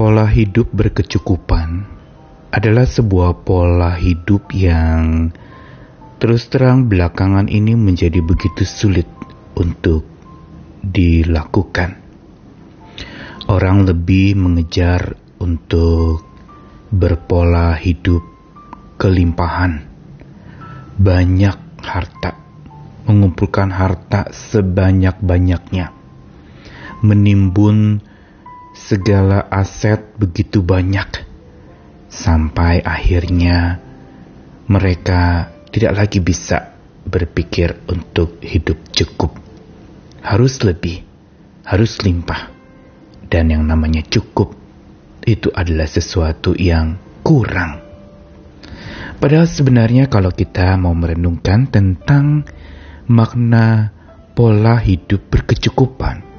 Pola hidup berkecukupan adalah sebuah pola hidup yang terus terang belakangan ini menjadi begitu sulit untuk dilakukan. Orang lebih mengejar untuk berpola hidup kelimpahan, banyak harta, mengumpulkan harta sebanyak-banyaknya, menimbun segala aset begitu banyak sampai akhirnya mereka tidak lagi bisa berpikir untuk hidup cukup. Harus lebih, harus limpah. Dan yang namanya cukup itu adalah sesuatu yang kurang. Padahal sebenarnya kalau kita mau merenungkan tentang makna pola hidup berkecukupan,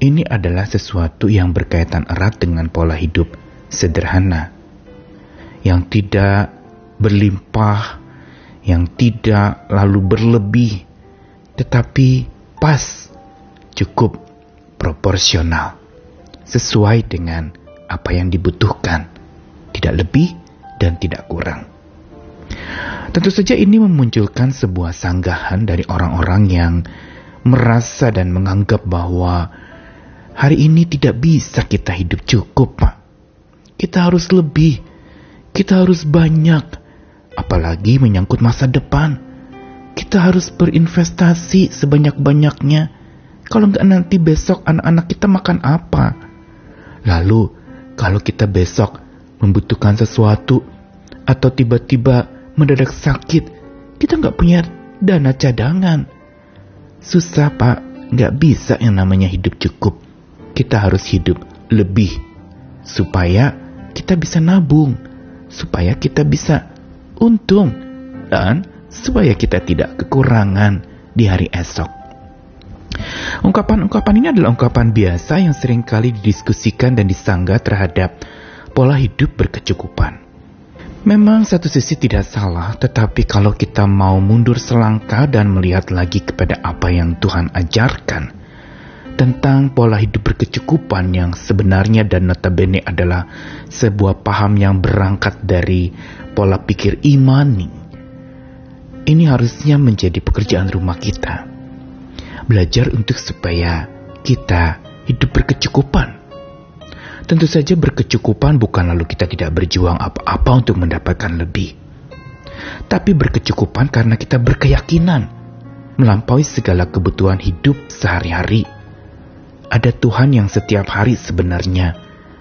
ini adalah sesuatu yang berkaitan erat dengan pola hidup sederhana, yang tidak berlimpah, yang tidak lalu berlebih, tetapi pas, cukup, proporsional, sesuai dengan apa yang dibutuhkan, tidak lebih dan tidak kurang. Tentu saja ini memunculkan sebuah sanggahan dari orang-orang yang merasa dan menganggap bahwa Hari ini tidak bisa kita hidup cukup, Pak. Kita harus lebih. Kita harus banyak. Apalagi menyangkut masa depan. Kita harus berinvestasi sebanyak-banyaknya. Kalau nggak nanti besok anak-anak kita makan apa? Lalu, kalau kita besok membutuhkan sesuatu atau tiba-tiba mendadak sakit, kita nggak punya dana cadangan. Susah, Pak. Nggak bisa yang namanya hidup cukup kita harus hidup lebih supaya kita bisa nabung, supaya kita bisa untung, dan supaya kita tidak kekurangan di hari esok. Ungkapan-ungkapan ini adalah ungkapan biasa yang sering kali didiskusikan dan disanggah terhadap pola hidup berkecukupan. Memang satu sisi tidak salah, tetapi kalau kita mau mundur selangkah dan melihat lagi kepada apa yang Tuhan ajarkan, tentang pola hidup berkecukupan yang sebenarnya dan notabene adalah sebuah paham yang berangkat dari pola pikir imani. Ini harusnya menjadi pekerjaan rumah kita. Belajar untuk supaya kita hidup berkecukupan. Tentu saja berkecukupan bukan lalu kita tidak berjuang apa-apa untuk mendapatkan lebih. Tapi berkecukupan karena kita berkeyakinan melampaui segala kebutuhan hidup sehari-hari ada Tuhan yang setiap hari sebenarnya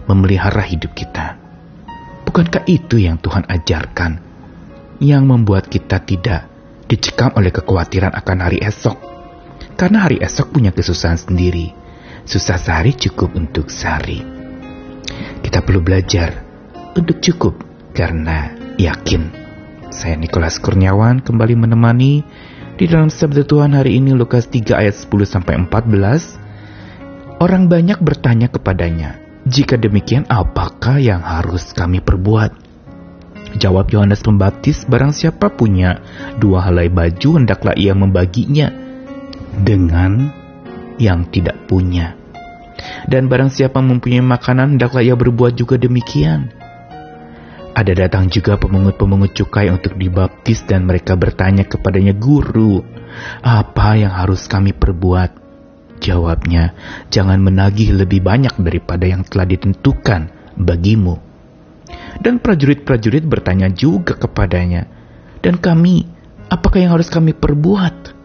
memelihara hidup kita. Bukankah itu yang Tuhan ajarkan, yang membuat kita tidak dicekam oleh kekhawatiran akan hari esok? Karena hari esok punya kesusahan sendiri. Susah sehari cukup untuk sehari. Kita perlu belajar untuk cukup karena yakin. Saya Nikolas Kurniawan kembali menemani di dalam sabda Tuhan hari ini Lukas 3 ayat 10 sampai 14 Orang banyak bertanya kepadanya, "Jika demikian, apakah yang harus kami perbuat?" Jawab Yohanes Pembaptis, "Barang siapa punya dua helai baju, hendaklah ia membaginya dengan yang tidak punya. Dan barang siapa mempunyai makanan, hendaklah ia berbuat juga demikian." Ada datang juga pemungut-pemungut cukai untuk dibaptis dan mereka bertanya kepadanya, "Guru, apa yang harus kami perbuat?" Jawabnya, jangan menagih lebih banyak daripada yang telah ditentukan bagimu. Dan prajurit-prajurit bertanya juga kepadanya, dan kami, apakah yang harus kami perbuat?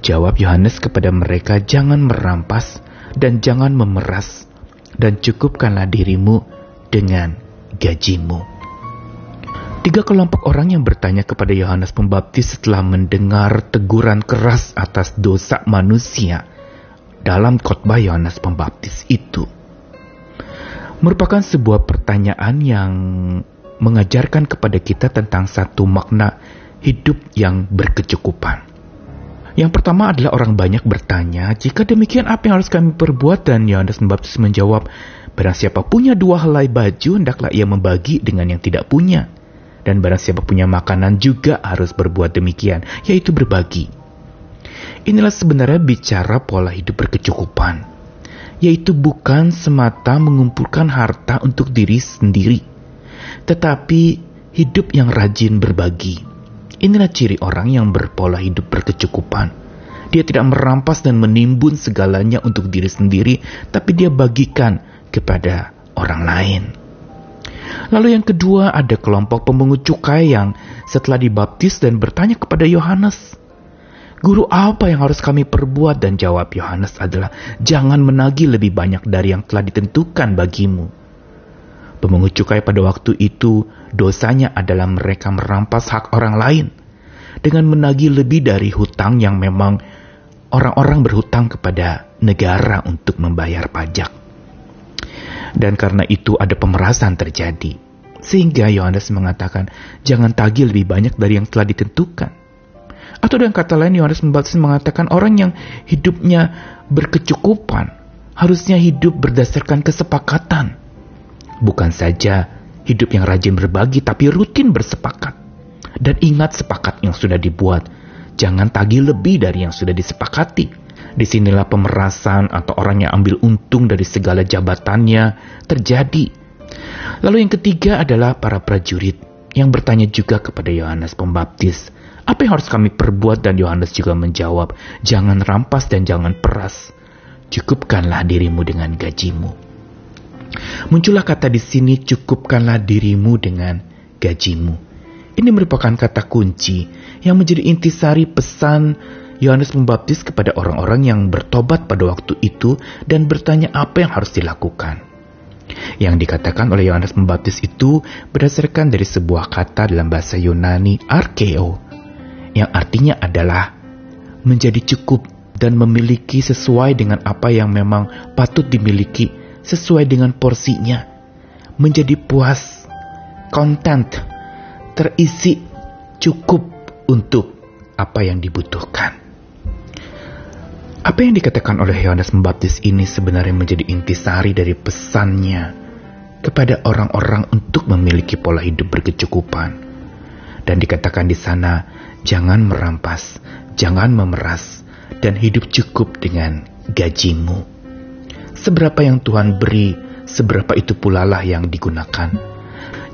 Jawab Yohanes kepada mereka, jangan merampas dan jangan memeras, dan cukupkanlah dirimu dengan gajimu. Tiga kelompok orang yang bertanya kepada Yohanes Pembaptis setelah mendengar teguran keras atas dosa manusia dalam khotbah Yohanes Pembaptis itu merupakan sebuah pertanyaan yang mengajarkan kepada kita tentang satu makna hidup yang berkecukupan. Yang pertama adalah orang banyak bertanya, jika demikian apa yang harus kami perbuat? Dan Yohanes Pembaptis menjawab, barang siapa punya dua helai baju, hendaklah ia membagi dengan yang tidak punya. Dan barang siapa punya makanan juga harus berbuat demikian, yaitu berbagi. Inilah sebenarnya bicara pola hidup berkecukupan. yaitu bukan semata mengumpulkan harta untuk diri sendiri, tetapi hidup yang rajin berbagi. Inilah ciri orang yang berpola hidup berkecukupan. Dia tidak merampas dan menimbun segalanya untuk diri sendiri, tapi dia bagikan kepada orang lain. Lalu yang kedua ada kelompok pemungut cukai yang setelah dibaptis dan bertanya kepada Yohanes, Guru apa yang harus kami perbuat? Dan jawab Yohanes adalah, jangan menagih lebih banyak dari yang telah ditentukan bagimu. Pemungut cukai pada waktu itu, dosanya adalah mereka merampas hak orang lain dengan menagih lebih dari hutang yang memang orang-orang berhutang kepada negara untuk membayar pajak. Dan karena itu ada pemerasan terjadi. Sehingga Yohanes mengatakan, jangan tagih lebih banyak dari yang telah ditentukan. Atau dengan kata lain Yohanes Pembaptis mengatakan orang yang hidupnya berkecukupan harusnya hidup berdasarkan kesepakatan. Bukan saja hidup yang rajin berbagi tapi rutin bersepakat. Dan ingat sepakat yang sudah dibuat. Jangan tagih lebih dari yang sudah disepakati. Di sinilah pemerasan atau orang yang ambil untung dari segala jabatannya terjadi. Lalu yang ketiga adalah para prajurit yang bertanya juga kepada Yohanes Pembaptis, apa yang harus kami perbuat? Dan Yohanes juga menjawab, jangan rampas dan jangan peras. Cukupkanlah dirimu dengan gajimu. Muncullah kata di sini, cukupkanlah dirimu dengan gajimu. Ini merupakan kata kunci yang menjadi intisari pesan Yohanes Pembaptis kepada orang-orang yang bertobat pada waktu itu dan bertanya apa yang harus dilakukan. Yang dikatakan oleh Yohanes Pembaptis itu berdasarkan dari sebuah kata dalam bahasa Yunani arkeo yang artinya adalah menjadi cukup dan memiliki sesuai dengan apa yang memang patut dimiliki, sesuai dengan porsinya, menjadi puas, content, terisi, cukup untuk apa yang dibutuhkan. Apa yang dikatakan oleh Yohanes Pembaptis ini sebenarnya menjadi intisari dari pesannya kepada orang-orang untuk memiliki pola hidup berkecukupan. Dan dikatakan di sana, jangan merampas, jangan memeras, dan hidup cukup dengan gajimu. Seberapa yang Tuhan beri, seberapa itu pula lah yang digunakan.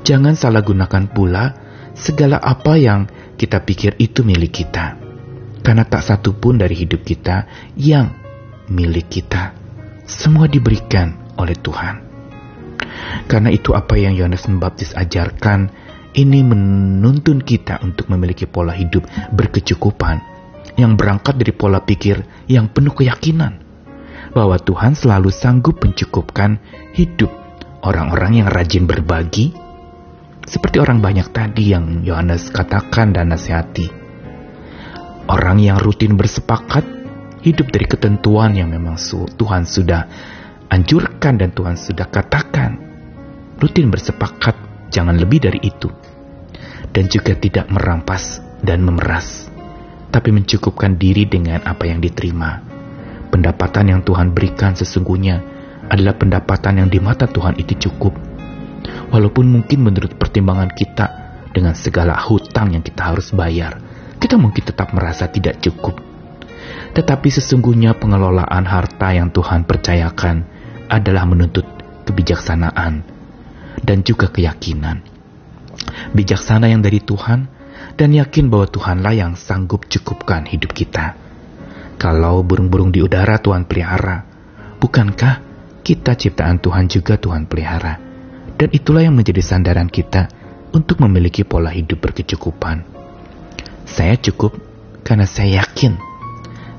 Jangan salah gunakan pula segala apa yang kita pikir itu milik kita. Karena tak satu pun dari hidup kita yang milik kita. Semua diberikan oleh Tuhan. Karena itu apa yang Yohanes Pembaptis ajarkan ini menuntun kita untuk memiliki pola hidup berkecukupan yang berangkat dari pola pikir yang penuh keyakinan bahwa Tuhan selalu sanggup mencukupkan hidup orang-orang yang rajin berbagi seperti orang banyak tadi yang Yohanes katakan dan nasihati. Orang yang rutin bersepakat hidup dari ketentuan yang memang Tuhan sudah anjurkan dan Tuhan sudah katakan. Rutin bersepakat, jangan lebih dari itu dan juga tidak merampas dan memeras, tapi mencukupkan diri dengan apa yang diterima. Pendapatan yang Tuhan berikan sesungguhnya adalah pendapatan yang di mata Tuhan itu cukup. Walaupun mungkin menurut pertimbangan kita dengan segala hutang yang kita harus bayar, kita mungkin tetap merasa tidak cukup. Tetapi sesungguhnya pengelolaan harta yang Tuhan percayakan adalah menuntut kebijaksanaan dan juga keyakinan bijaksana yang dari Tuhan, dan yakin bahwa Tuhanlah yang sanggup cukupkan hidup kita. Kalau burung-burung di udara Tuhan pelihara, bukankah kita ciptaan Tuhan juga Tuhan pelihara? Dan itulah yang menjadi sandaran kita untuk memiliki pola hidup berkecukupan. Saya cukup karena saya yakin.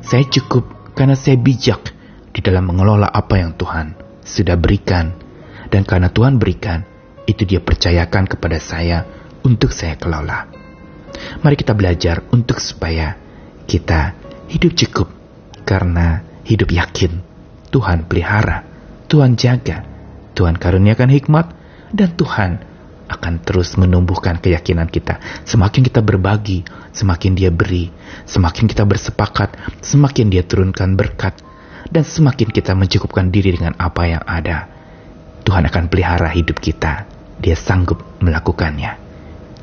Saya cukup karena saya bijak di dalam mengelola apa yang Tuhan sudah berikan. Dan karena Tuhan berikan, itu dia percayakan kepada saya untuk saya kelola. Mari kita belajar untuk supaya kita hidup cukup karena hidup yakin Tuhan pelihara, Tuhan jaga, Tuhan karuniakan hikmat, dan Tuhan akan terus menumbuhkan keyakinan kita. Semakin kita berbagi, semakin dia beri, semakin kita bersepakat, semakin dia turunkan berkat, dan semakin kita mencukupkan diri dengan apa yang ada. Tuhan akan pelihara hidup kita dia sanggup melakukannya.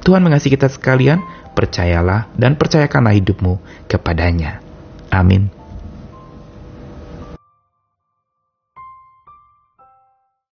Tuhan mengasihi kita sekalian, percayalah dan percayakanlah hidupmu kepadanya. Amin.